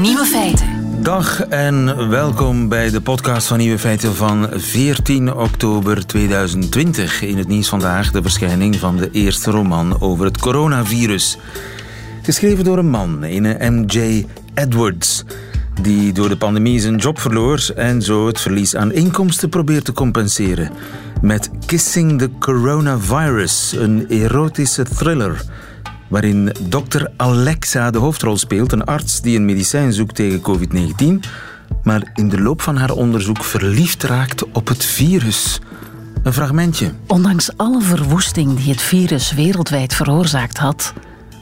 Nieuwe feiten. Dag en welkom bij de podcast van Nieuwe Feiten van 14 oktober 2020. In het nieuws vandaag de verschijning van de eerste roman over het coronavirus. Geschreven door een man, een MJ Edwards, die door de pandemie zijn job verloor en zo het verlies aan inkomsten probeert te compenseren. Met Kissing the Coronavirus, een erotische thriller waarin dokter Alexa de hoofdrol speelt, een arts die een medicijn zoekt tegen COVID-19, maar in de loop van haar onderzoek verliefd raakt op het virus. Een fragmentje. Ondanks alle verwoesting die het virus wereldwijd veroorzaakt had,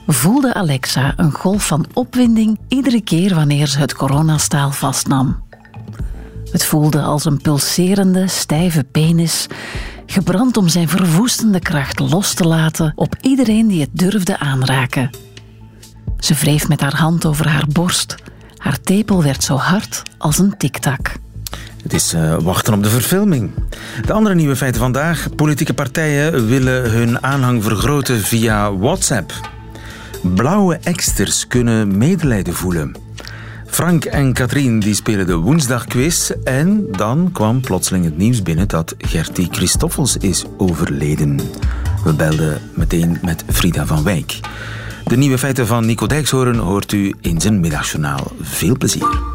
voelde Alexa een golf van opwinding iedere keer wanneer ze het coronastaal vastnam. Het voelde als een pulserende, stijve penis gebrand om zijn verwoestende kracht los te laten op iedereen die het durfde aanraken. Ze wreef met haar hand over haar borst. Haar tepel werd zo hard als een tiktak. Het is uh, wachten op de verfilming. De andere nieuwe feiten vandaag. Politieke partijen willen hun aanhang vergroten via WhatsApp. Blauwe eksters kunnen medelijden voelen. Frank en Katrien die spelen de woensdagquiz. En dan kwam plotseling het nieuws binnen dat Gertie Christoffels is overleden. We belden meteen met Frida van Wijk. De nieuwe feiten van Nico Dijkshoorn hoort u in zijn middagjournaal. Veel plezier.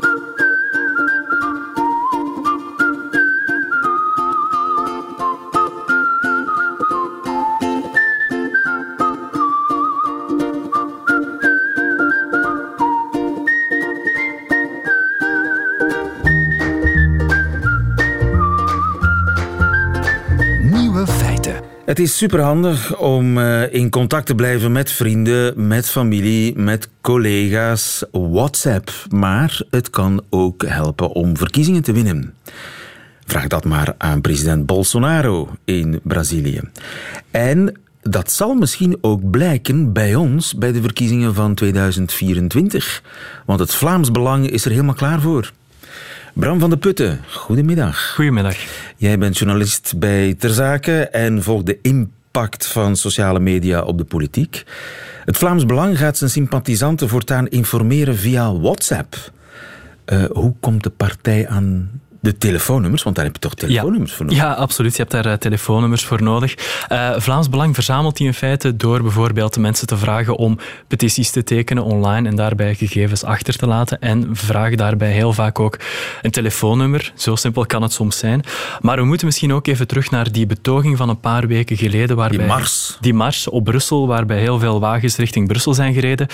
Het is superhandig om uh, in contact te blijven met vrienden, met familie, met collega's, WhatsApp. Maar het kan ook helpen om verkiezingen te winnen. Vraag dat maar aan president Bolsonaro in Brazilië. En dat zal misschien ook blijken bij ons bij de verkiezingen van 2024. Want het Vlaams Belang is er helemaal klaar voor. Bram van de Putten, goedemiddag. Goedemiddag. Jij bent journalist bij Terzake en volgt de impact van sociale media op de politiek. Het Vlaams Belang gaat zijn sympathisanten voortaan informeren via WhatsApp. Uh, hoe komt de partij aan de telefoonnummers, want daar heb je toch telefoonnummers voor nodig? Ja, absoluut. Je hebt daar uh, telefoonnummers voor nodig. Uh, Vlaams Belang verzamelt die in feite door bijvoorbeeld de mensen te vragen om petities te tekenen online en daarbij gegevens achter te laten. En vragen daarbij heel vaak ook een telefoonnummer. Zo simpel kan het soms zijn. Maar we moeten misschien ook even terug naar die betoging van een paar weken geleden. Waarbij, die mars. Die mars op Brussel, waarbij heel veel wagens richting Brussel zijn gereden.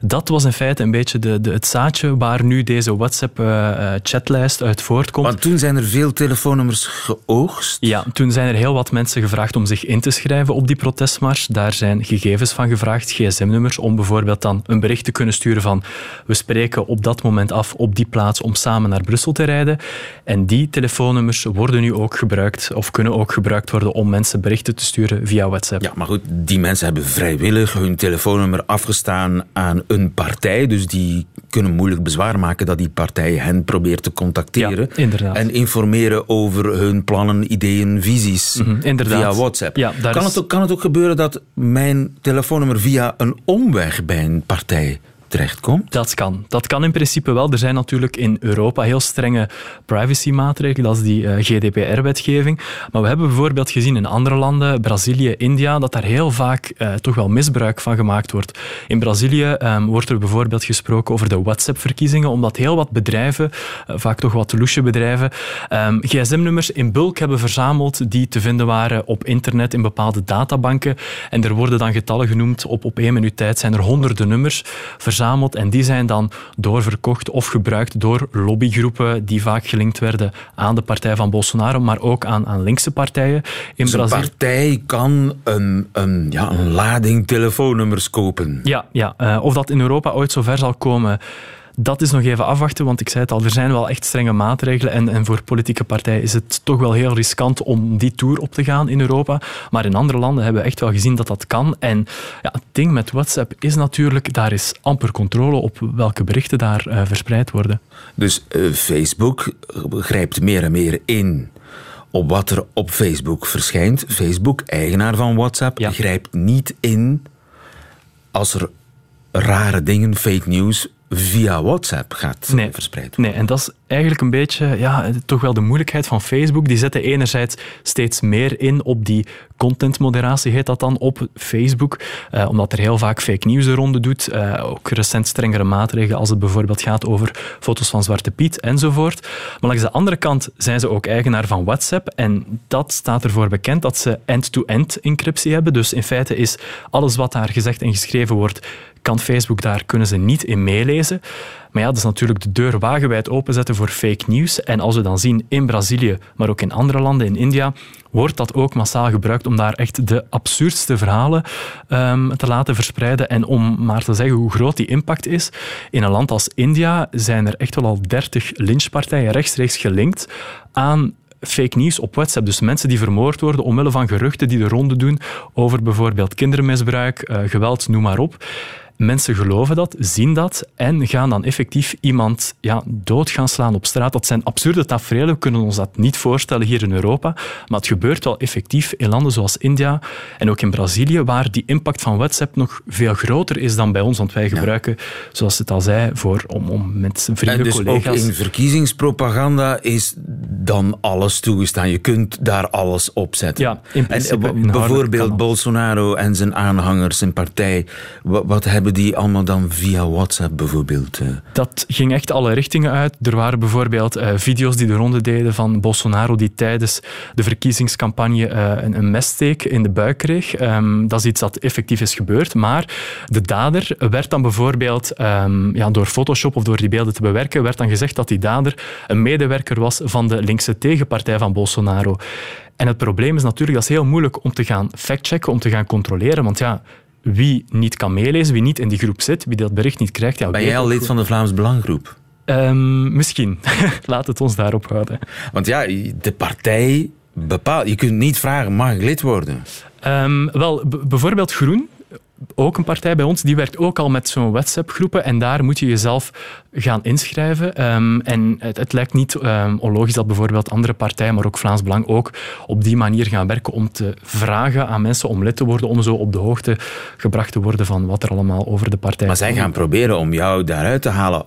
Dat was in feite een beetje de, de, het zaadje waar nu deze WhatsApp-chatlijst uh, uit voortkomt. Want toen zijn er veel telefoonnummers geoogst? Ja, toen zijn er heel wat mensen gevraagd om zich in te schrijven op die protestmars. Daar zijn gegevens van gevraagd, gsm-nummers, om bijvoorbeeld dan een bericht te kunnen sturen van we spreken op dat moment af op die plaats om samen naar Brussel te rijden. En die telefoonnummers worden nu ook gebruikt, of kunnen ook gebruikt worden om mensen berichten te sturen via WhatsApp. Ja, maar goed, die mensen hebben vrijwillig hun telefoonnummer afgestaan aan een partij, dus die kunnen moeilijk bezwaar maken dat die partij hen probeert te contacteren. Ja, inderdaad. En informeren over hun plannen, ideeën, visies mm -hmm, via WhatsApp. Ja, kan, is... het ook, kan het ook gebeuren dat mijn telefoonnummer via een omweg bij een partij Dat kan. Dat kan in principe wel. Er zijn natuurlijk in Europa heel strenge privacy-maatregelen, dat is die uh, GDPR-wetgeving. Maar we hebben bijvoorbeeld gezien in andere landen, Brazilië, India, dat daar heel vaak uh, toch wel misbruik van gemaakt wordt. In Brazilië um, wordt er bijvoorbeeld gesproken over de WhatsApp-verkiezingen, omdat heel wat bedrijven, uh, vaak toch wat loesje bedrijven, um, gsm-nummers in bulk hebben verzameld die te vinden waren op internet in bepaalde databanken. En er worden dan getallen genoemd. Op, op één minuut tijd zijn er honderden nummers verzameld en die zijn dan doorverkocht of gebruikt door lobbygroepen die vaak gelinkt werden aan de partij van Bolsonaro, maar ook aan, aan linkse partijen in dus Brazilië. Een partij kan een, een, ja, een lading telefoonnummers kopen. Ja, ja. Uh, of dat in Europa ooit zover zal komen. Dat is nog even afwachten, want ik zei het al, er zijn wel echt strenge maatregelen en, en voor politieke partijen is het toch wel heel riskant om die tour op te gaan in Europa. Maar in andere landen hebben we echt wel gezien dat dat kan. En ja, het ding met WhatsApp is natuurlijk, daar is amper controle op welke berichten daar uh, verspreid worden. Dus uh, Facebook grijpt meer en meer in op wat er op Facebook verschijnt. Facebook, eigenaar van WhatsApp, ja. grijpt niet in als er rare dingen, fake news, via WhatsApp gaat nee, verspreid worden. Nee, en dat is eigenlijk een beetje ja, toch wel de moeilijkheid van Facebook. Die zetten enerzijds steeds meer in op die contentmoderatie, heet dat dan, op Facebook. Uh, omdat er heel vaak fake news de ronde doet. Uh, ook recent strengere maatregelen als het bijvoorbeeld gaat over foto's van Zwarte Piet enzovoort. Maar langs de andere kant zijn ze ook eigenaar van WhatsApp. En dat staat ervoor bekend dat ze end-to-end encryptie hebben. Dus in feite is alles wat daar gezegd en geschreven wordt, kan Facebook daar, kunnen ze niet in meelezen. Maar ja, dat is natuurlijk de deur wagenwijd openzetten voor fake news. En als we dan zien in Brazilië, maar ook in andere landen, in India, wordt dat ook massaal gebruikt om daar echt de absurdste verhalen um, te laten verspreiden. En om maar te zeggen hoe groot die impact is. In een land als India zijn er echt wel al 30 lynchpartijen rechtstreeks gelinkt aan fake news op WhatsApp. Dus mensen die vermoord worden omwille van geruchten die de ronde doen over bijvoorbeeld kindermisbruik, uh, geweld, noem maar op. Mensen geloven dat, zien dat en gaan dan effectief iemand ja, dood gaan slaan op straat. Dat zijn absurde tafereelen. We kunnen ons dat niet voorstellen hier in Europa. Maar het gebeurt wel effectief in landen zoals India en ook in Brazilië, waar die impact van WhatsApp nog veel groter is dan bij ons. Want wij gebruiken, zoals het al zei, voor, om, om met vrienden, en dus collega's... ook in verkiezingspropaganda is dan alles toegestaan. Je kunt daar alles op zetten. Ja, in principe, en, bijvoorbeeld Bolsonaro en zijn aanhangers, zijn partij. Wat, wat hebben die allemaal dan via WhatsApp bijvoorbeeld? Eh? Dat ging echt alle richtingen uit. Er waren bijvoorbeeld uh, video's die de ronde deden van Bolsonaro die tijdens de verkiezingscampagne uh, een, een messteek in de buik kreeg. Um, dat is iets dat effectief is gebeurd. Maar de dader werd dan bijvoorbeeld um, ja, door Photoshop of door die beelden te bewerken, werd dan gezegd dat die dader een medewerker was van de linkse tegenpartij van Bolsonaro. En het probleem is natuurlijk dat is heel moeilijk om te gaan factchecken, om te gaan controleren. Want ja, wie niet kan meelezen, wie niet in die groep zit, wie dat bericht niet krijgt. Ja, ben jij al lid van de Vlaams Belanggroep? Um, misschien. Laat het ons daarop houden. Want ja, de partij bepaalt. Je kunt niet vragen, mag ik lid worden? Um, wel, bijvoorbeeld Groen ook een partij bij ons, die werkt ook al met zo'n WhatsApp-groepen en daar moet je jezelf gaan inschrijven. Um, en het, het, lijkt niet um, onlogisch dat bijvoorbeeld andere partijen, maar ook Vlaams Belang, ook op die manier gaan werken om te vragen aan mensen om lid te worden, om zo op de hoogte gebracht te worden van wat er allemaal over de partij Maar zij gaan proberen om jou daaruit te halen.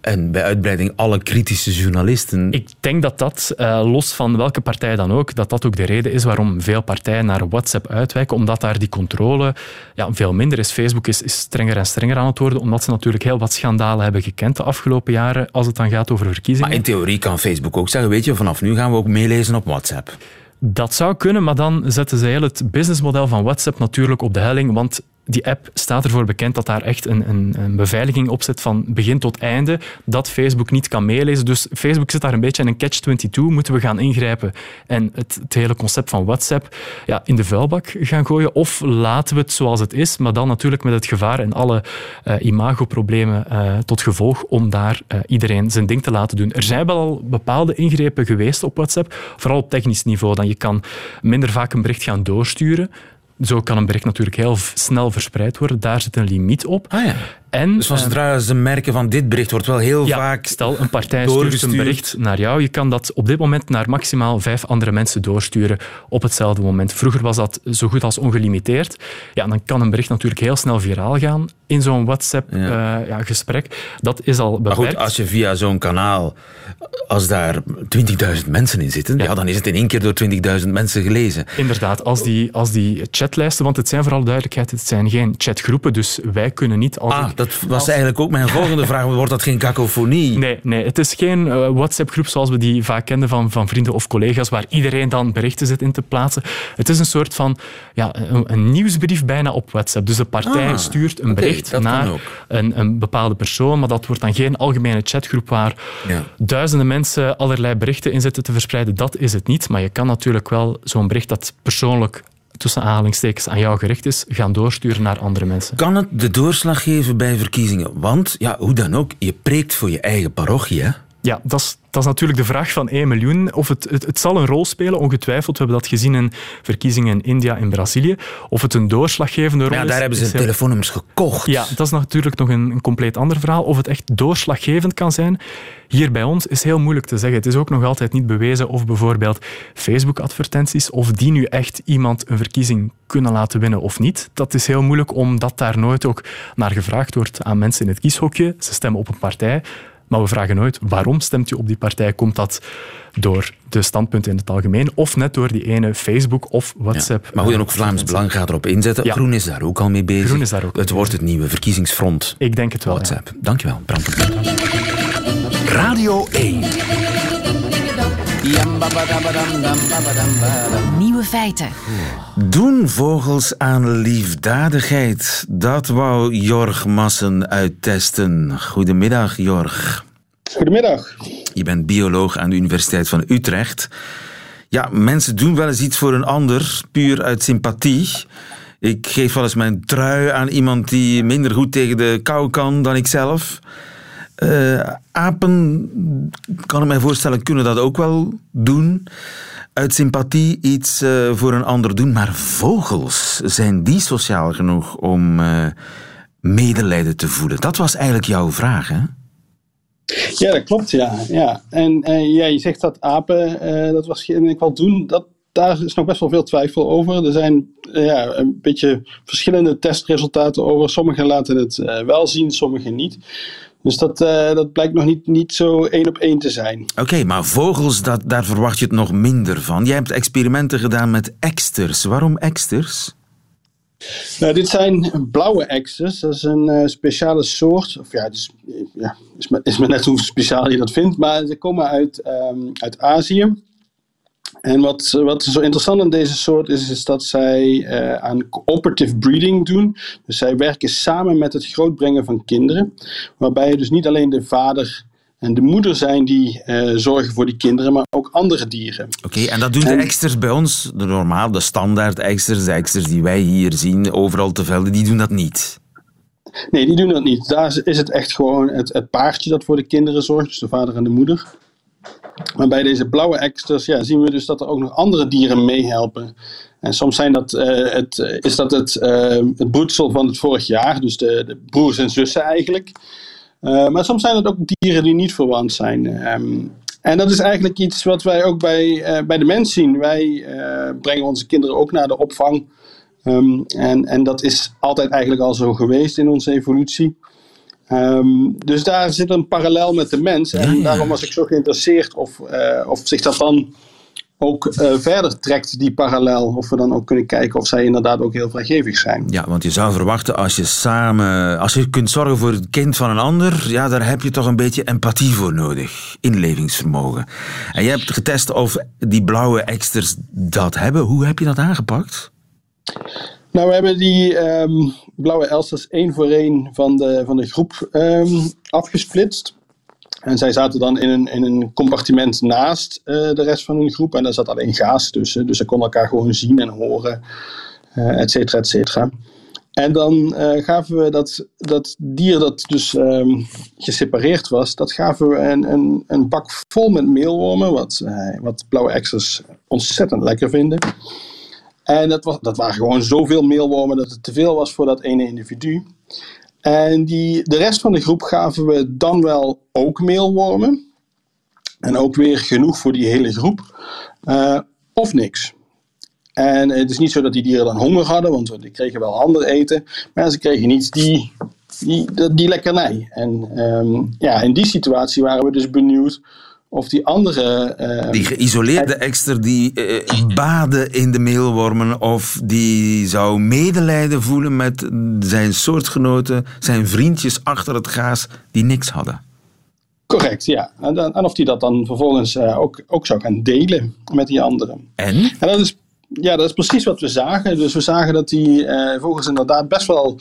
En bij uitbreiding alle kritische journalisten. Ik denk dat dat, uh, los van welke partij dan ook, dat dat ook de reden is waarom veel partijen naar WhatsApp uitwijken, omdat daar die controle ja, veel minder is. Facebook is, is, strenger en strenger aan het worden, omdat ze natuurlijk heel wat schandalen hebben gekend afgelopen jaren als het dan gaat over verkiezingen. Maar in theorie kan Facebook ook zeggen, weet je, vanaf nu gaan we ook meelezen op WhatsApp. Dat zou kunnen, maar dan zetten ze heel het businessmodel van WhatsApp natuurlijk op de helling, want die app staat ervoor bekend dat daar echt een, een, een, beveiliging op zit van begin tot einde, dat Facebook niet kan meelezen. Dus Facebook zit daar een beetje in een catch-22, moeten we gaan ingrijpen en het, het, hele concept van WhatsApp ja, in de vuilbak gaan gooien, of laten we het zoals het is, maar dan natuurlijk met het gevaar en alle uh, imagoproblemen uh, tot gevolg om daar uh, iedereen zijn ding te laten doen. Er zijn wel al bepaalde ingrepen geweest op WhatsApp, vooral op technisch niveau. Dan je kan minder vaak een bericht gaan doorsturen. Zo kan een bericht natuurlijk heel snel verspreid worden. Daar zit een limiet op. Ah, ja. En, dus zodra uh, ze merken van dit bericht wordt wel heel ja, vaak Stel, een partij stuurt een bericht naar jou. Je kan dat op dit moment naar maximaal vijf andere mensen doorsturen op hetzelfde moment. Vroeger was dat zo goed als ongelimiteerd. Ja, dan kan een bericht natuurlijk heel snel viraal gaan in zo'n WhatsApp-gesprek. Ja. Uh, ja, dat is al beperkt. Maar goed, als je via zo'n kanaal, als daar 20.000 mensen in zitten, ja. dan is het in één keer door 20.000 mensen gelezen. Inderdaad, als die, als die chatlijsten, want het zijn vooral duidelijkheid, het zijn geen chatgroepen, dus wij kunnen niet... Als ah, dat was eigenlijk ook mijn volgende vraag. Wordt dat geen kakofonie? Nee, nee het is geen uh, WhatsApp-groep zoals we die vaak kennen van, van vrienden of collega's, waar iedereen dan berichten zit in te plaatsen. Het is een soort van ja, een, een nieuwsbrief bijna op WhatsApp. Dus de partij ah, stuurt een bericht naar een, een, bepaalde persoon, maar dat wordt dan geen algemene chatgroep waar ja. duizenden mensen allerlei berichten in zitten te verspreiden. Dat is het niet, maar je kan natuurlijk wel zo'n bericht dat persoonlijk tussen aanhalingstekens aan jou gericht is, gaan doorsturen naar andere mensen. Kan het de doorslag geven bij verkiezingen? Want, ja, hoe dan ook, je preekt voor je eigen parochie, hè? Ja, dat is, dat is natuurlijk de vraag van 1 miljoen. Of het, het, het, zal een rol spelen, ongetwijfeld. We hebben dat gezien in verkiezingen in India en Brazilië. Of het een doorslaggevende rol ja, is. daar hebben ze telefoonnummers gekocht. Ja, dat is natuurlijk nog een, een, compleet ander verhaal. Of het echt doorslaggevend kan zijn. Hier bij ons is heel moeilijk te zeggen. Het is ook nog altijd niet bewezen of bijvoorbeeld Facebook-advertenties, of die nu echt iemand een verkiezing kunnen laten winnen of niet. Dat is heel moeilijk, omdat daar nooit ook naar gevraagd wordt aan mensen in het kieshokje. Ze stemmen op een partij. Maar we vragen nooit waarom stemt u op die partij. Komt dat door de standpunten in het algemeen of net door die ene Facebook of WhatsApp? Ja, maar hoe dan ook, Vlaams Belang gaat erop inzetten. Ja. Groen is daar ook al mee bezig. Groen is daar ook het wordt het nieuwe verkiezingsfront. Ik denk het wel. WhatsApp. Ja. Dankjewel, Bram. Radio 1. Nieuwe feiten. Doen vogels aan liefdadigheid? Dat wou Jorg Massen uittesten. Goedemiddag, Jorg. Goedemiddag. Je bent bioloog aan de Universiteit van Utrecht. Ja, mensen doen wel eens iets voor een ander, puur uit sympathie. Ik geef wel eens mijn trui aan iemand die minder goed tegen de kou kan dan ik zelf. Uh, apen, kan ik mij voorstellen, kunnen dat ook wel doen. Uit sympathie iets uh, voor een ander doen. Maar vogels, zijn die sociaal genoeg om uh, medelijden te voelen? Dat was eigenlijk jouw vraag, hè? Ja, dat klopt, ja. ja. En ja, je zegt dat apen dat waarschijnlijk wel doen. Dat, daar is nog best wel veel twijfel over. Er zijn ja, een beetje verschillende testresultaten over. Sommigen laten het wel zien, sommigen niet. Dus dat, uh, dat blijkt nog niet, niet zo één op één te zijn. Oké, okay, maar vogels, dat, daar verwacht je het nog minder van. Jij hebt experimenten gedaan met eksters. Waarom eksters? Nou, dit zijn blauwe eksters. Dat is een uh, speciale soort. Of ja, het is, ja, is, maar, is maar net hoe speciaal je dat vindt. Maar ze komen uit, um, uit Azië. En wat, wat zo interessant aan deze soort is, is dat zij uh, aan cooperative breeding doen. Dus zij werken samen met het grootbrengen van kinderen. Waarbij dus niet alleen de vader en de moeder zijn die uh, zorgen voor die kinderen, maar ook andere dieren. Oké, okay, en dat doen en, de eksters bij ons, de normaal, de standaard eksters, de eksters die wij hier zien, overal te velden, die doen dat niet. Nee, die doen dat niet. Daar is het echt gewoon het, het paardje dat voor de kinderen zorgt, dus de vader en de moeder. Maar bij deze blauwe eksters ja, zien we dus dat er ook nog andere dieren meehelpen. En soms zijn dat, uh, het, is dat het, uh, het broedsel van het vorig jaar, dus de, de broers en zussen eigenlijk. Uh, maar soms zijn het ook dieren die niet verwant zijn. Um, en dat is eigenlijk iets wat wij ook bij, bij de mens zien. Wij brengen onze kinderen ook naar de opvang. Um, en, en dat is altijd eigenlijk al zo geweest in onze evolutie. Um, dus daar zit een parallel met de mens. En ja, ja. daarom was ik zo geïnteresseerd of, uh, of zich dat dan ook uh, verder trekt, die parallel. Of we dan ook kunnen kijken of zij inderdaad ook heel vrijgevig zijn. Ja, want je zou verwachten als je samen, als je kunt zorgen voor het kind van een ander, ja, daar heb je toch een beetje empathie voor nodig. Inlevingsvermogen. En je hebt getest of die blauwe eksters dat hebben. Hoe heb je dat aangepakt? Nou, we hebben die um, blauwe Elsters één voor één van de, van de groep um, afgesplitst. En zij zaten dan in een, in een compartiment naast uh, de rest van hun groep. En daar zat alleen gaas tussen. Dus ze konden elkaar gewoon zien en horen, uh, et cetera, et cetera. En dan uh, gaven we dat, dat dier dat dus um, gesepareerd was, dat gaven we een, een, een bak vol met meelwormen, wat, wat blauwe extras ontzettend lekker vinden. En dat, was, dat waren gewoon zoveel meelwormen dat het te veel was voor dat ene individu. En die, de rest van de groep gaven we dan wel ook meelwormen. En ook weer genoeg voor die hele groep. Uh, of niks. En het is niet zo dat die dieren dan honger hadden, want die kregen wel ander eten. Maar ze kregen niet die, die, die, lekkernij. En um, ja, in die situatie waren we dus benieuwd of die andere... Uh, die geïsoleerde ekster die uh, baden in de meelwormen of die zou medelijden voelen met zijn soortgenoten, zijn vriendjes achter het gaas die niks hadden. Correct, ja. En, en of die dat dan vervolgens uh, ook, ook zou gaan delen met die anderen. En? En dat is, ja, dat is precies wat we zagen. Dus we zagen dat die vogels inderdaad best wel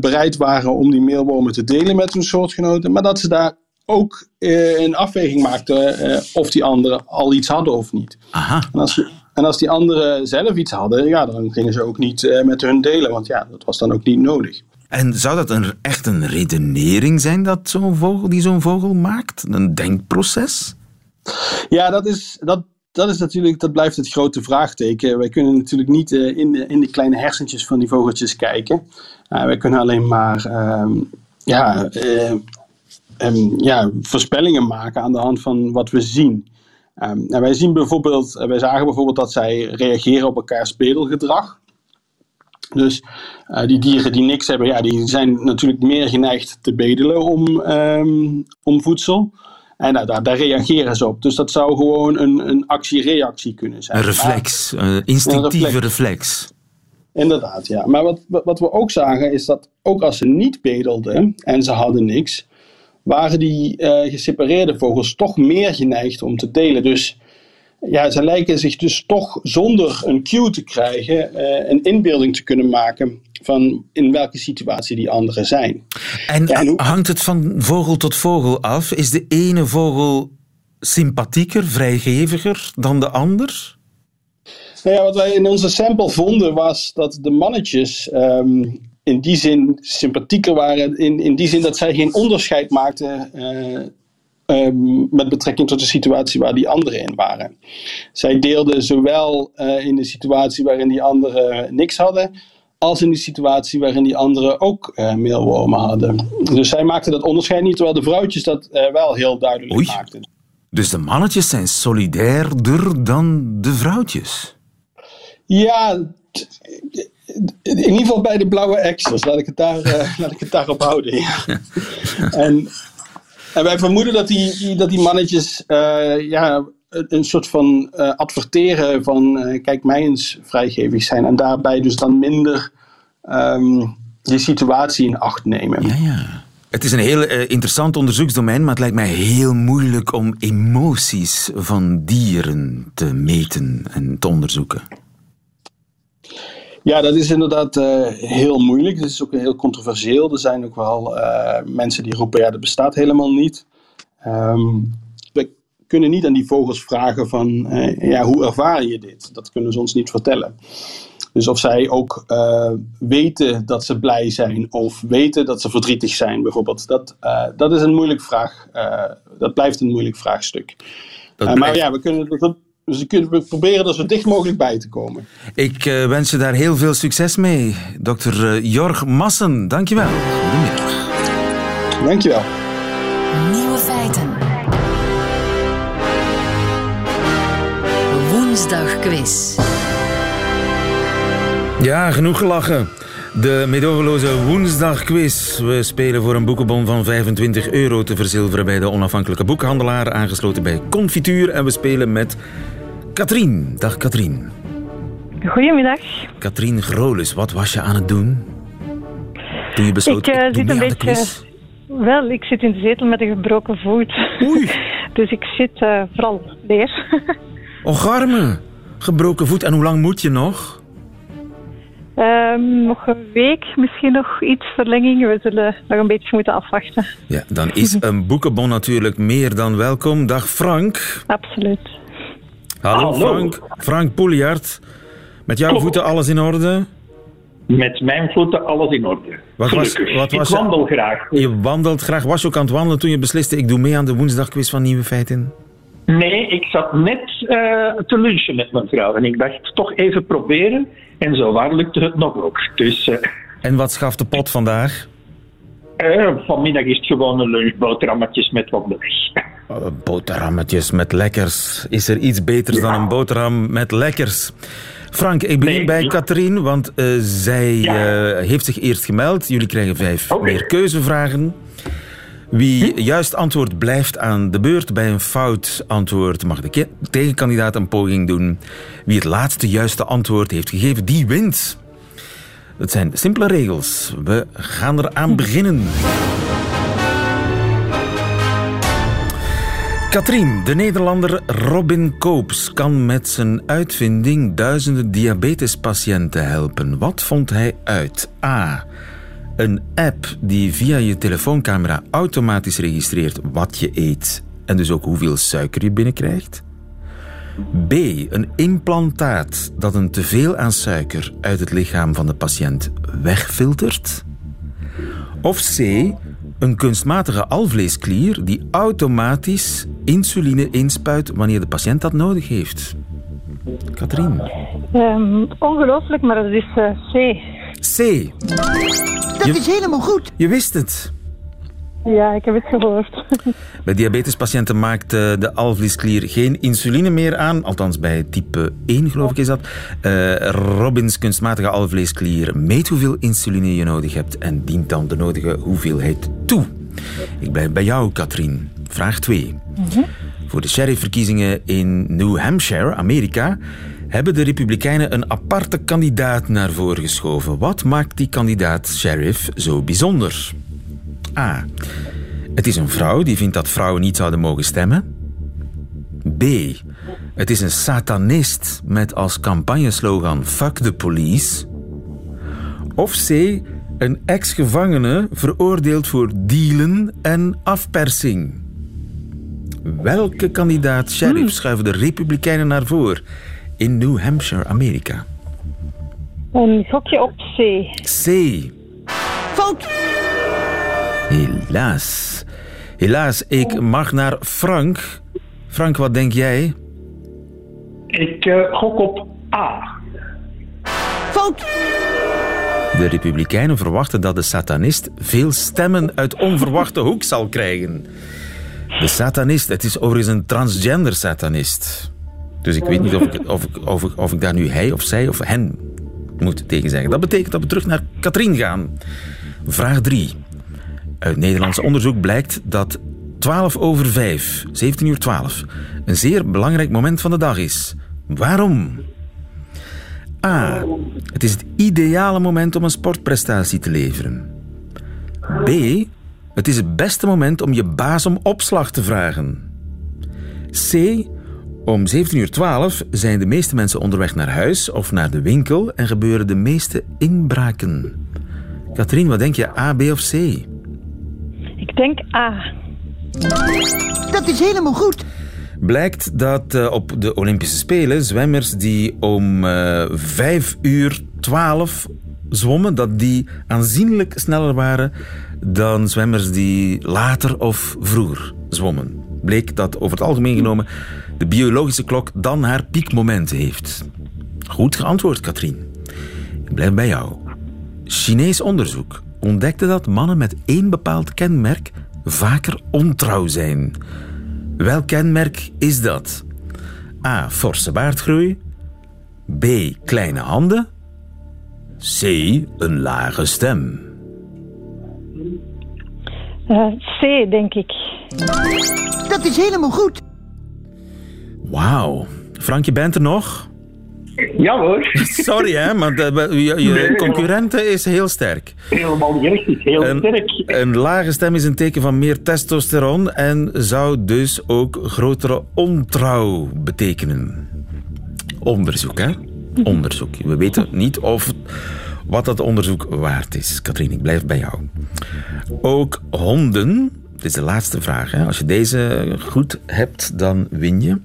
bereid waren om die meelwormen te delen met hun soortgenoten, maar dat ze daar ook uh, een afweging maakte uh, of die anderen al iets hadden of niet. Aha. En als, en als die anderen zelf iets hadden, ja, dan gingen ze ook niet uh, met hun delen, want ja, dat was dan ook niet nodig. En zou dat een, echt een redenering zijn dat zo'n vogel, die zo'n vogel maakt? Een denkproces? Ja, dat is, dat, dat is natuurlijk, dat blijft het grote vraagteken. Wij kunnen natuurlijk niet in, de, in de kleine hersentjes van die vogeltjes kijken. Wij kunnen alleen maar uh, ja, um, ja, voorspellingen maken aan de hand van wat we zien. Um, en wij zien bijvoorbeeld, wij zagen bijvoorbeeld dat zij reageren op elkaars bedelgedrag. Dus uh, die dieren die niks hebben, ja, die zijn natuurlijk meer geneigd te bedelen om, um, om voedsel. En nou, daar, daar, reageren ze op. Dus dat zou gewoon een, een actie-reactie kunnen zijn. Een reflex, een instinctieve een reflex. reflex. Inderdaad, ja. Maar wat, wat we ook zagen is dat ook als ze niet bedelden en ze hadden niks, waren die uh, gesepareerde vogels toch meer geneigd om te delen. Dus ja, ze lijken zich dus toch zonder een cue te krijgen uh, een inbeelding te kunnen maken van in welke situatie die anderen zijn. En, ja, en hoe... hangt het van vogel tot vogel af? Is de ene vogel sympathieker, vrijgeviger dan de ander? Nou ja, wat wij in onze sample vonden was dat de mannetjes um, in die zin sympathieker waren. In, in die zin dat zij geen onderscheid maakten uh, um, met betrekking tot de situatie waar die anderen in waren. Zij deelden zowel uh, in de situatie waarin die anderen niks hadden, als in de situatie waarin die anderen ook uh, meelwormen hadden. Dus zij maakten dat onderscheid niet, terwijl de vrouwtjes dat wel heel duidelijk Oei. maakten. Dus de mannetjes zijn solidairder dan de vrouwtjes? Ja, in ieder geval bij de blauwe extras. Laat ik het, daar, uh, laat ik het daarop houden. En, en wij vermoeden dat die, dat die mannetjes uh, ja, een soort van uh, adverteren van kijk mij eens vrijgevig zijn. En daarbij dus dan minder um, die situatie in acht nemen. Ja, ja. Het is een heel interessant onderzoeksdomein, maar het lijkt mij heel moeilijk om emoties van dieren te meten en te onderzoeken. Ja, dat is inderdaad uh, heel moeilijk. Het is ook heel controversieel. Er zijn ook wel uh, mensen die roepen, ja, dat bestaat helemaal niet. Um, we kunnen niet aan die vogels vragen van, uh, ja, hoe ervaar je dit? Dat kunnen ze ons niet vertellen. Dus of zij ook weten dat ze blij zijn of weten dat ze verdrietig zijn, bijvoorbeeld, dat, dat is een moeilijk vraag. dat blijft een moeilijk vraagstuk. Blijft... maar ja, we kunnen dus we proberen er zo dicht mogelijk bij te komen. Ik uh, wens je daar heel veel succes mee, dokter uh, Jorg Massen. Dankjewel. Goedemiddag. Dankjewel. Nieuwe feiten. Woensdag quiz. Ja, genoeg gelachen. De medogeloze woensdagquiz. We spelen voor een boekenbon van 25 euro te verzilveren bij de onafhankelijke boekhandelaar, aangesloten bij Confituur. En we spelen met Katrien. Dag Katrien. Goedemiddag. Katrien Grolis, wat was je aan het doen? Toen je besloot, ik, uh, ik zit een beetje... Wel, ik zit in de zetel met een gebroken voet. Oei. dus ik zit uh, vooral leer. Och, arme. Gebroken voet. En hoe lang moet je nog? Um, nog een week, misschien nog iets verlenging. We zullen nog een beetje moeten afwachten. Ja, dan is een boekenbon natuurlijk meer dan welkom. Dag Frank. Absoluut. Hallo, Frank. Frank Pouliard. Met jouw voeten alles in orde? Met mijn voeten alles in orde. Wat was, wat was ik wandel graag. Je wandelt graag. Was je ook aan het wandelen toen je besliste... ik doe mee aan de woensdagquiz van Nieuwe Feiten? Nee, ik zat net uh, te lunchen met mijn vrouw. En ik dacht, toch even proberen. En zo waar lukte het nog ook. Dus, uh, en wat schaft de pot vandaag? Uh, vanmiddag is het gewoon een lunchboterhammetjes met wat. Uh, boterhammetjes met lekkers. Is er iets beters ja. dan een boterham met lekkers? Frank, ik begin nee, bij Katrien, want uh, zij ja. heeft zich eerst gemeld. Jullie krijgen vijf okay. meer keuzevragen. Wie juist antwoord blijft aan de beurt. Bij een fout antwoord mag de tegenkandidaat een poging doen. Wie het laatste juiste antwoord heeft gegeven, die wint. Het zijn simpele regels. We gaan eraan beginnen. Katrien, de Nederlander Robin Koops kan met zijn uitvinding duizenden diabetespatiënten helpen. Wat vond hij uit? A. Een app die via je telefooncamera automatisch registreert wat je eet en dus ook hoeveel suiker je binnenkrijgt. B. Een implantaat dat een teveel aan suiker uit het lichaam van de patiënt wegfiltert. Of C, een kunstmatige alvleesklier die automatisch insuline inspuit wanneer de patiënt dat nodig heeft. Katrien. Um, ongelooflijk, maar dat is uh, C. C. Dat is helemaal goed. Je wist het. Ja, ik heb het gehoord. Bij diabetespatiënten maakt de alvleesklier geen insuline meer aan. Althans, bij type 1 geloof ik is dat. Uh, Robins kunstmatige alvleesklier meet hoeveel insuline je nodig hebt en dient dan de nodige hoeveelheid toe. Ik blijf bij jou, Katrien. Vraag 2. Voor de sheriffverkiezingen in New Hampshire, Amerika, hebben de Republikeinen een aparte kandidaat naar voren geschoven. Wat maakt die kandidaat sheriff zo bijzonder? A. Het is een vrouw die vindt dat vrouwen niet zouden mogen stemmen. B. Het is een satanist met als campagneslogan Fuck the police. Of C. Een ex-gevangene veroordeeld voor dealen en afpersing. Welke kandidaat sheriff hmm. schuiven de Republikeinen naar voren in New Hampshire, Amerika? Een gokje op C. C. Fout! Helaas. Helaas, ik mag naar Frank. Frank, wat denk jij? Ik uh, gok op A. Fout! De Republikeinen verwachten dat de satanist veel stemmen uit onverwachte hoek zal krijgen. De satanist, het is overigens een transgender satanist. Dus ik weet niet of ik, of, ik, of, ik, of ik daar nu hij of zij of hen moet tegen zeggen. Dat betekent dat we terug naar Katrien gaan. Vraag 3. Uit Nederlands onderzoek blijkt dat 12 over 5, 17 uur 12, een zeer belangrijk moment van de dag is. Waarom? A. Het is het ideale moment om een sportprestatie te leveren. B. Het is het beste moment om je baas om opslag te vragen. C. Om 17 uur 12 zijn de meeste mensen onderweg naar huis of naar de winkel en gebeuren de meeste inbraken. Katrien, wat denk je, A, B of C? Ik denk A. Dat is helemaal goed. Blijkt dat uh, op de Olympische Spelen zwemmers die om uh, 5 uur 12 zwommen, dat die aanzienlijk sneller waren dan zwemmers die later of vroeger zwommen. Bleek dat over het algemeen genomen de biologische klok dan haar piekmoment heeft. Goed geantwoord, Katrien. Ik blijf bij jou. Chinees onderzoek ontdekte dat mannen met één bepaald kenmerk vaker ontrouw zijn. Welk kenmerk is dat? A. Forse baardgroei. B. Kleine handen. C. Een lage stem. Uh, C, denk ik. Dat is helemaal goed. Wauw. Frank, je bent er nog? Ja hoor. Sorry hè, maar de, je, je concurrente is heel sterk. Helemaal richtig, heel een, sterk. Een lage stem is een teken van meer testosteron en zou dus ook grotere ontrouw betekenen. Onderzoek hè? Onderzoek. We weten niet of wat dat onderzoek waard is. Katrien, ik blijf bij jou. Ook honden, dit is de laatste vraag. Hè? Als je deze goed hebt, dan win je.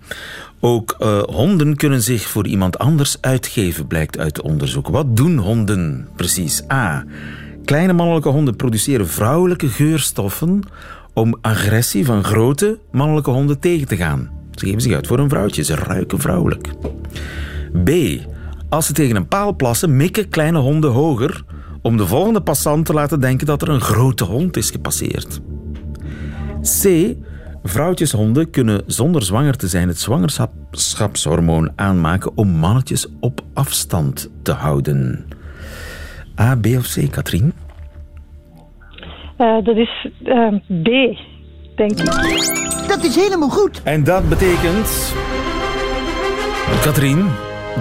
Ook uh, honden kunnen zich voor iemand anders uitgeven, blijkt uit onderzoek. Wat doen honden precies? A. Kleine mannelijke honden produceren vrouwelijke geurstoffen om agressie van grote mannelijke honden tegen te gaan. Ze geven zich uit voor een vrouwtje, ze ruiken vrouwelijk. B. Als ze tegen een paal plassen, mikken kleine honden hoger om de volgende passant te laten denken dat er een grote hond is gepasseerd. C. Vrouwtjeshonden kunnen zonder zwanger te zijn het zwangerschapshormoon aanmaken om mannetjes op afstand te houden. A, B of C, Katrien? Uh, dat is uh, B, denk ik. Dat is helemaal goed. En dat betekent... Katrien,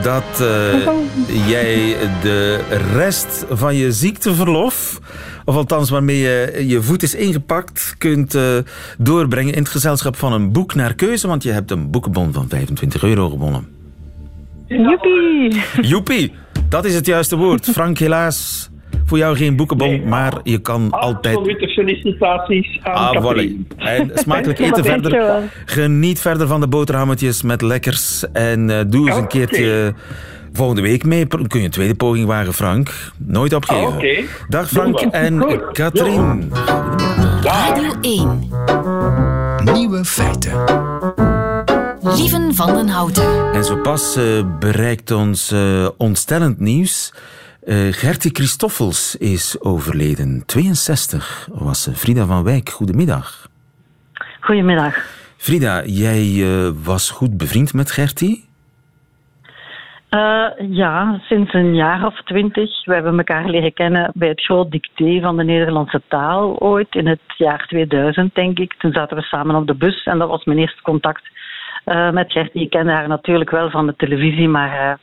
dat uh, jij de rest van je ziekteverlof of althans waarmee je je voet is ingepakt, kunt uh, doorbrengen in het gezelschap van een boek naar keuze, want je hebt een boekenbon van 25 euro gewonnen. Joepie! Joepie, dat is het juiste woord. Frank, helaas voor jou geen boekenbon, maar je kan altijd... Absolute felicitaties aan ah, En smakelijk eten verder. Geniet verder van de boterhammetjes met lekkers. En uh, doe eens een keertje volgende week mee. Kun je een tweede poging wagen, Frank. Nooit opgeven. Oké. Dag Frank en. Katrien. Radio 1. Nieuwe feiten. Lieven van den Houten. En zo pas eh, bereikt ons eh, ontstellend nieuws. Eh, Gertie Christoffels is overleden. 62 was ze. Frida van Wijk, goedemiddag. Goedemiddag. Frida, jij was goed bevriend met Gertie? Eh, ja, sinds een jaar of twintig. We hebben elkaar leren kennen bij het groot dicté van de Nederlandse taal ooit in het jaar 2000, denk ik. Toen zaten we samen op de bus en dat was mijn eerste contact eh, met Gertie. Ik kende haar natuurlijk wel van de televisie, maar eh,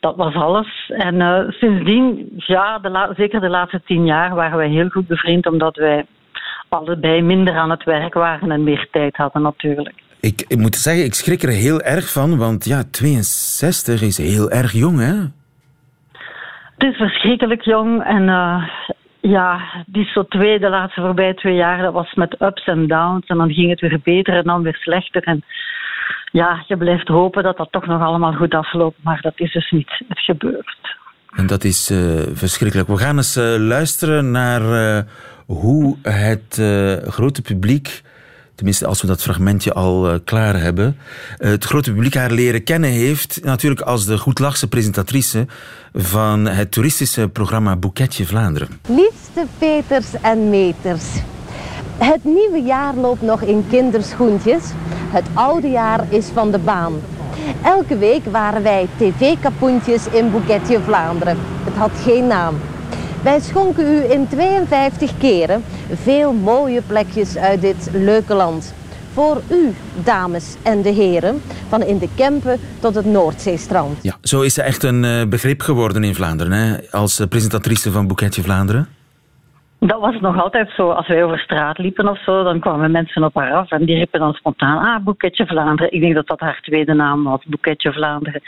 dat was alles. En sindsdien, ja, de zeker de laatste tien jaar waren wij heel goed bevriend, omdat wij allebei minder aan het werk waren en meer tijd hadden natuurlijk. Ik, ik moet zeggen, ik schrik er heel erg van, want ja, 62 is heel erg jong, hè? Het is verschrikkelijk jong en eh, ja, die zo twee, de laatste voorbij twee jaar, dat was met ups en downs en dan ging het weer beter en dan weer slechter. En ja, je blijft hopen dat dat toch nog allemaal goed afloopt, maar dat is dus niet het gebeurt. En dat is eh, verschrikkelijk. We gaan eens eh, luisteren naar hoe het grote publiek, tenminste als we dat fragmentje al eh, klaar hebben, eh, het grote publiek haar leren kennen heeft, natuurlijk als de goedlachse presentatrice van het toeristische programma Boeketje Vlaanderen. Liefste Peters en Meters. Het nieuwe jaar loopt nog in kinderschoentjes. Het oude jaar is van de baan. Elke week waren wij tv-kapoentjes in Boeketje Vlaanderen. Het had geen naam. Wij schonken u in 52 keren veel mooie plekjes uit dit leuke land. Voor u, dames en de heren, van in de Kempen tot het Noordzeestrand. Ja, zo is ze echt een eh, begrip geworden in Vlaanderen, hè? als eh, presentatrice van Boeketje Vlaanderen. Dat was nog altijd zo. Als wij over straat liepen of zo, dan kwamen mensen op haar af en die riepen dan spontaan, ah, Boeketje Vlaanderen. Ik denk dat dat haar tweede naam was, Boeketje Vlaanderen.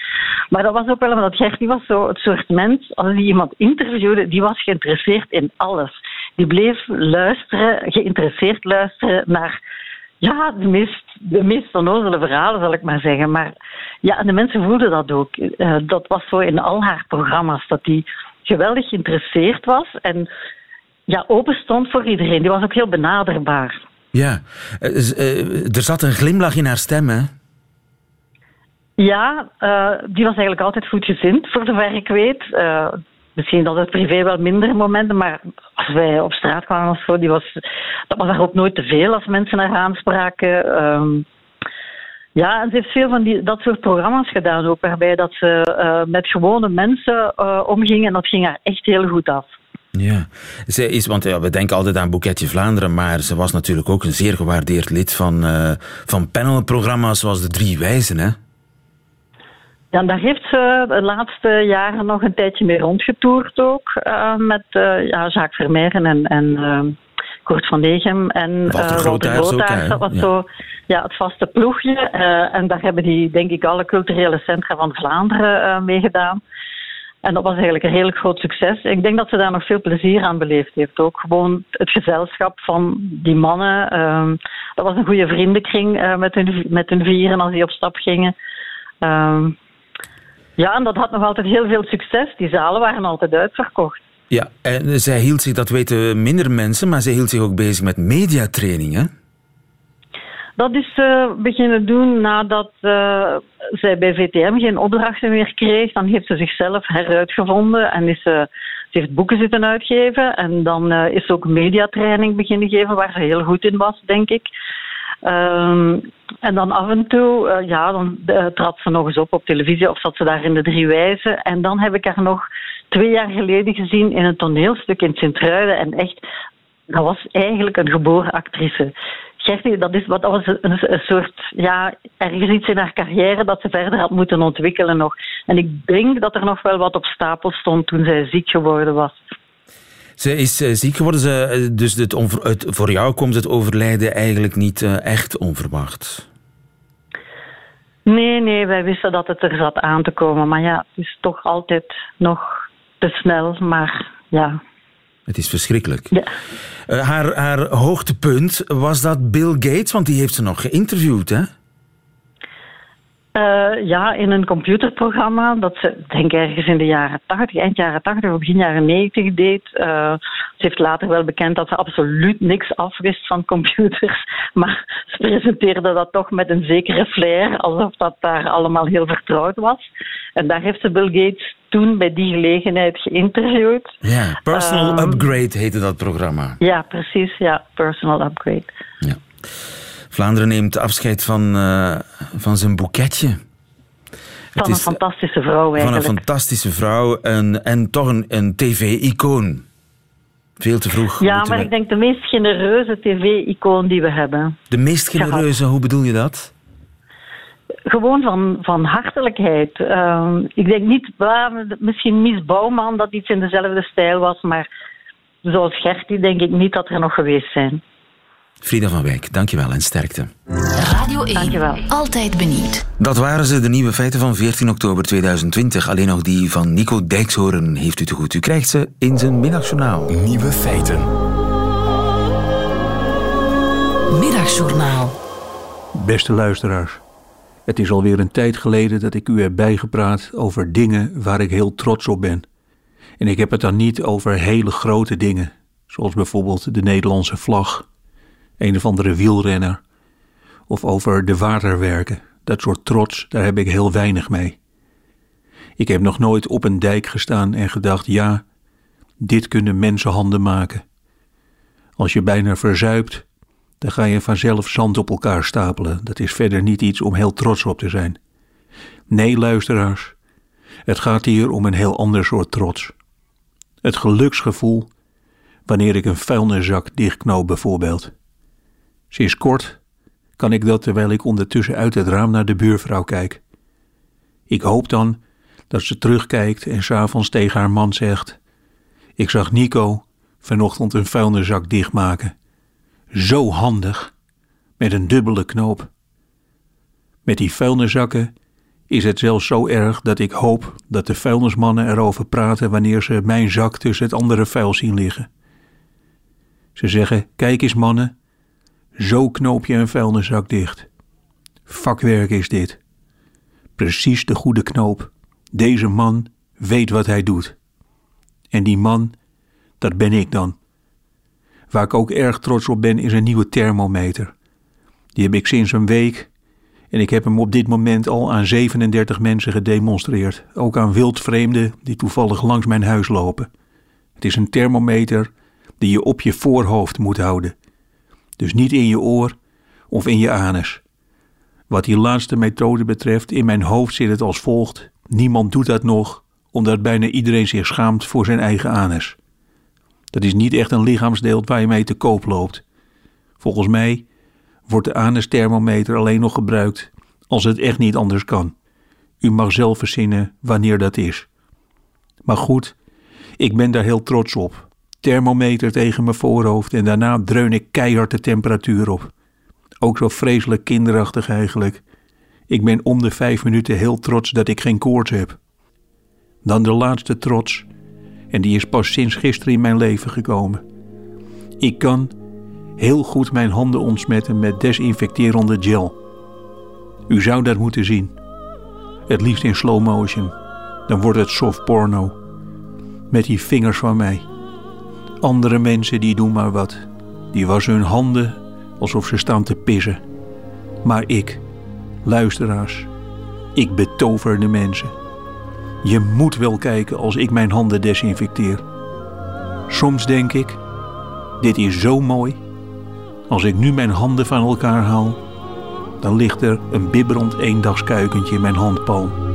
Maar dat was ook wel omdat Gertie was zo het soort mens, als die iemand interviewde, die was geïnteresseerd in alles. Die bleef luisteren, geïnteresseerd luisteren naar ja, de meest, de meest onnozele verhalen, zal ik maar zeggen. Maar ja, de mensen voelden dat ook. Eh, dat was zo in al haar programma's, dat die geweldig geïnteresseerd was en ja, open stond voor iedereen. Die was ook heel benaderbaar. Ja, eh, eh, er zat een glimlach in haar stem, hè? Ja, eh, die was eigenlijk altijd goed gezind, voor zover ik weet. Misschien dat het privé wel minder momenten, maar als wij op straat kwamen of zo, die was, dat was haar ook nooit te veel als mensen haar aanspraken. Ehm, ja, en ze heeft veel van die, dat soort programma's gedaan ook, waarbij dat ze met gewone mensen omging en dat ging haar echt heel goed af. Ja, zij is, want ja, we denken altijd aan Boeketje Vlaanderen, maar ze was natuurlijk ook een zeer gewaardeerd lid van, eh, van panelprogramma's zoals De Drie Wijzen, hè? Ja, daar heeft ze de laatste jaren nog een tijdje mee rondgetoerd ook. eh, met eh, ja, Jacques Vermeijren en, en Kurt van Degem en Walter Grootaars ook, hè? Dat was Ja. zo ja, het vaste ploegje. en daar hebben die, denk ik, alle culturele centra van Vlaanderen meegedaan. En dat was eigenlijk een redelijk groot succes. Ik denk dat ze daar nog veel plezier aan beleefd heeft. Ook gewoon het gezelschap van die mannen. ehm, dat was een goede vriendenkring eh, met, hun, met hun vieren als die op stap gingen. Ehm, ja, en dat had nog altijd heel veel succes. Die zalen waren altijd uitverkocht. Ja, en zij hield zich, dat weten minder mensen, maar zij hield zich ook bezig met mediatraining, hè? Dat is ze beginnen doen nadat eh, zij bij VTM geen opdrachten meer kreeg. Dan heeft ze zichzelf heruitgevonden en is ze, ze heeft boeken zitten uitgeven. En dan eh, is ze ook mediatraining beginnen geven, waar ze heel goed in was, denk ik. Ehm, en dan af en toe, eh, ja, dan eh, trad ze nog eens op op televisie of zat ze daar in de drie wijzen. En dan heb ik haar nog twee jaar geleden gezien in een toneelstuk in Sint-Truiden. En echt, dat was eigenlijk een geboren actrice. Gertie, dat, is, wat- was een, een soort, ja, ergens iets in haar carrière dat ze verder had moeten ontwikkelen nog. En ik denk dat er nog wel wat op stapel stond toen zij ziek geworden was. Ze is eh, ziek geworden, ze, eh, dus het, voor jou komt het overlijden eigenlijk niet eh, echt onverwacht. Nee, nee, wij wisten dat het er zat aan te komen. Maar ja, het is toch altijd nog te snel. Maar ja, Het is verschrikkelijk. ja. Eh, haar, haar hoogtepunt was dat Bill Gates, want die heeft ze nog geïnterviewd, hè? Uh, ja, in een computerprogramma dat ze, denk ergens in de jaren 80, eind jaren 80 of begin jaren 90 deed. Uh, ze heeft later wel bekend dat ze absoluut niks afwist van computers, maar ze presenteerde dat toch met een zekere flair, alsof dat daar allemaal heel vertrouwd was. En daar heeft ze Bill Gates toen bij die gelegenheid geïnterviewd. Ja, Personal um, Upgrade heette dat programma. Ja, precies. Ja, Personal Upgrade. Ja. Vlaanderen neemt afscheid van, uh, van zijn boeketje. Van een fantastische vrouw eigenlijk. Van een fantastische vrouw en, en toch een, een tv-icoon. Veel te vroeg. Ja, maar ik denk de meest genereuze tv-icoon die we hebben. De meest genereuze, hoe bedoel je dat? Gewoon van, van hartelijkheid. Uh, ik denk niet, misschien Mies Bouwman dat iets in dezelfde stijl was, maar zoals Gertie denk ik niet dat er nog geweest zijn. Frida van Wijk, dankjewel en sterkte. Radio 1, dankjewel. altijd benieuwd. Dat waren ze, de nieuwe feiten van 14 oktober 2020. Alleen nog die van Nico Dijkshoorn heeft u te goed. U krijgt ze in zijn middagjournaal. Nieuwe feiten. Middagjournaal. Beste luisteraars. Het is alweer een tijd geleden dat ik u heb bijgepraat over dingen waar ik heel trots op ben. En ik heb het dan niet over hele grote dingen, zoals bijvoorbeeld de Nederlandse vlag een of andere wielrenner. Of over de waterwerken. Dat soort trots, daar heb ik heel weinig mee. Ik heb nog nooit op een dijk gestaan en gedacht: ja, dit kunnen mensenhanden maken. Als je bijna verzuipt, dan ga je vanzelf zand op elkaar stapelen. Dat is verder niet iets om heel trots op te zijn. Nee, luisteraars, het gaat hier om een heel ander soort trots. Het geluksgevoel wanneer ik een vuilniszak dichtknoop bijvoorbeeld. Sinds kort kan ik dat terwijl ik ondertussen uit het raam naar de buurvrouw kijk. Ik hoop dan dat ze terugkijkt en s'avonds tegen haar man zegt: Ik zag Nico vanochtend een vuilniszak dichtmaken. Zo handig, met een dubbele knoop. Met die vuilniszakken is het zelfs zo erg dat ik hoop dat de vuilnismannen erover praten wanneer ze mijn zak tussen het andere vuil zien liggen. Ze zeggen: Kijk eens, mannen, zo knoop je een vuilniszak dicht. Vakwerk is dit. Precies de goede knoop. Deze man weet wat hij doet. En die man, dat ben ik dan. Waar ik ook erg trots op ben, is een nieuwe thermometer. Die heb ik sinds een week en ik heb hem op dit moment al aan 37 mensen gedemonstreerd. Ook aan wildvreemden die toevallig langs mijn huis lopen. Het is een thermometer die je op je voorhoofd moet houden. Dus niet in je oor of in je anus. Wat die laatste methode betreft, in mijn hoofd zit het als volgt: niemand doet dat nog, omdat bijna iedereen zich schaamt voor zijn eigen anus. Dat is niet echt een lichaamsdeel waar je mee te koop loopt. Volgens mij wordt de anusthermometer alleen nog gebruikt als het echt niet anders kan. U mag zelf verzinnen wanneer dat is. Maar goed, ik ben daar heel trots op thermometer tegen mijn voorhoofd en daarna dreun ik keihard de temperatuur op. Ook zo vreselijk kinderachtig eigenlijk. Ik ben om de vijf minuten heel trots dat ik geen koorts heb. Dan de laatste trots, en die is pas sinds gisteren in mijn leven gekomen. Ik kan heel goed mijn handen ontsmetten met desinfecterende gel. U zou dat moeten zien. Het liefst in slow motion. Dan wordt het soft porno. Met die vingers van mij. Andere mensen die doen maar wat. Die wassen hun handen alsof ze staan te pissen. Maar ik, luisteraars, ik betover de mensen. Je moet wel kijken als ik mijn handen desinfecteer. Soms denk ik, dit is zo mooi. Als ik nu mijn handen van elkaar haal, dan ligt er een bibberend eendagskuikentje in mijn handpalm.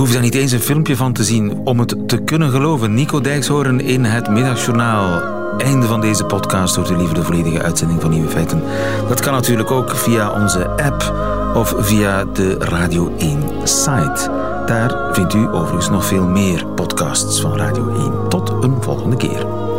Hoef daar niet eens een filmpje van te zien om het te kunnen geloven. Nico Dijkshoorn in het Middagjournaal. Einde van deze podcast hoort u liever de volledige uitzending van Nieuwe Feiten. Dat kan natuurlijk ook via onze app of via de Radio 1 site. Daar vindt u overigens nog veel meer podcasts van Radio 1. Tot een volgende keer.